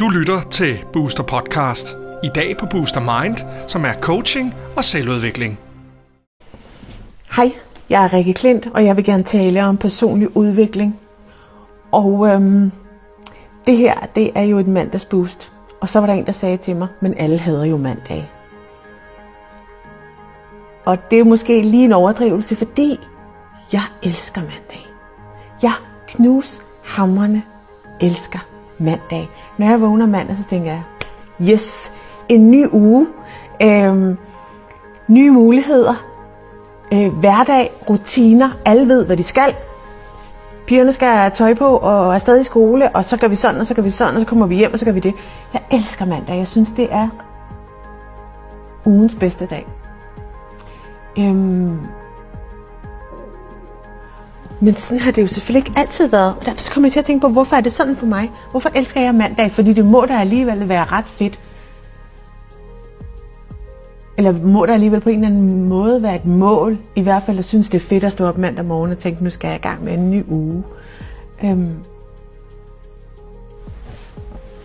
Du lytter til Booster Podcast. I dag på Booster Mind, som er coaching og selvudvikling. Hej, jeg er Rikke Klint, og jeg vil gerne tale om personlig udvikling. Og øhm, det her, det er jo et mandagsboost. Og så var der en, der sagde til mig, men alle hader jo mandag. Og det er måske lige en overdrivelse, fordi jeg elsker mandag. Jeg knus hammerne elsker mandag. Når jeg vågner mandag, så tænker jeg, yes, en ny uge, øhm, nye muligheder, øh, hverdag, rutiner, alle ved, hvad de skal. Pigerne skal have tøj på og er stadig i skole, og så gør vi sådan, og så gør vi sådan, og så kommer vi hjem, og så gør vi det. Jeg elsker mandag. Jeg synes, det er ugens bedste dag. Øhm, men sådan har det jo selvfølgelig ikke altid været. Og derfor kommer jeg til at tænke på, hvorfor er det sådan for mig? Hvorfor elsker jeg mandag? Fordi det må da alligevel være ret fedt. Eller må der alligevel på en eller anden måde være et mål? I hvert fald at synes, det er fedt at stå op mandag morgen og tænke, nu skal jeg i gang med en ny uge. Øhm.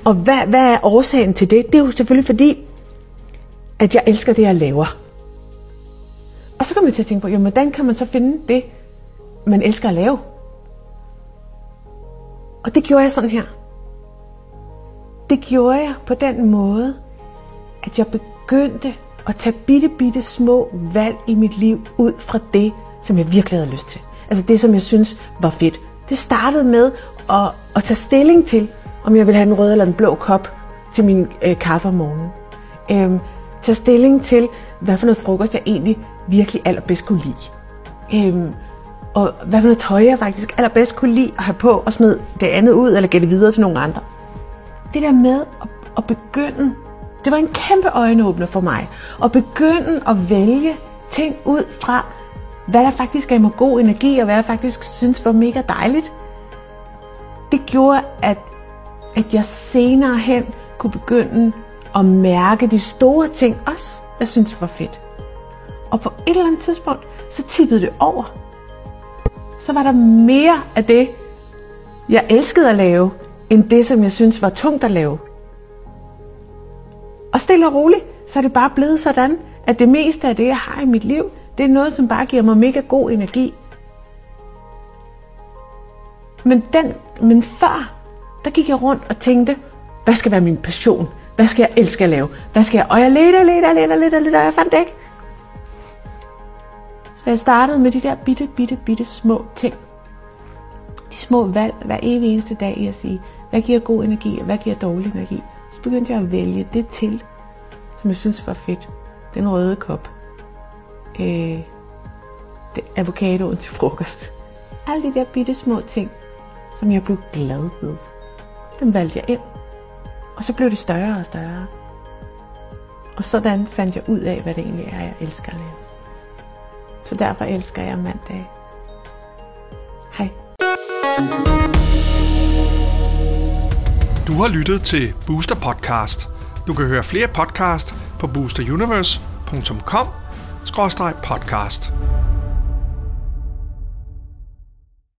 Og hvad, hvad er årsagen til det? Det er jo selvfølgelig fordi, at jeg elsker det, jeg laver. Og så kommer jeg til at tænke på, jamen, hvordan kan man så finde det, man elsker at lave? Og det gjorde jeg sådan her. Det gjorde jeg på den måde, at jeg begyndte at tage bitte, bitte små valg i mit liv ud fra det, som jeg virkelig havde lyst til. Altså det, som jeg synes var fedt. Det startede med at, at tage stilling til, om jeg ville have en rød eller en blå kop til min øh, kaffe om morgenen. Øhm, tage stilling til, hvad for noget frokost jeg egentlig virkelig allerbedst kunne lide. Øhm, og hvad for noget tøj jeg faktisk allerbedst kunne lide at have på, og smide det andet ud, eller give det videre til nogle andre. Det der med at, at begynde, det var en kæmpe øjenåbner for mig, at begynde at vælge ting ud fra, hvad der faktisk gav mig god energi, og hvad jeg faktisk synes var mega dejligt. Det gjorde, at, at jeg senere hen kunne begynde at mærke de store ting også, jeg synes var fedt. Og på et eller andet tidspunkt, så tippede det over. Så var der mere af det, jeg elskede at lave, end det, som jeg synes var tungt at lave. Og stille og roligt, så er det bare blevet sådan, at det meste af det, jeg har i mit liv, det er noget, som bare giver mig mega god energi. Men, den, men før, der gik jeg rundt og tænkte, hvad skal være min passion? Hvad skal jeg elske at lave? Hvad skal jeg? Og jeg ledte, ledte, ledte, ledte, ledte, og jeg fandt det ikke. Så jeg startede med de der bitte, bitte, bitte små ting. De små valg hver evig eneste dag i at sige, hvad giver god energi, og hvad giver dårlig energi. Så begyndte jeg at vælge det til, som jeg synes var fedt. Den røde kop. Øh, det, avocadoen til frokost. Alle de der bitte små ting, som jeg blev glad ved. Dem valgte jeg ind. Og så blev det større og større. Og sådan fandt jeg ud af, hvad det egentlig er, jeg elsker at lave. Så derfor elsker jeg mandag. Hej. Du har lyttet til Booster Podcast. Du kan høre flere podcast på boosteruniverse.com-podcast.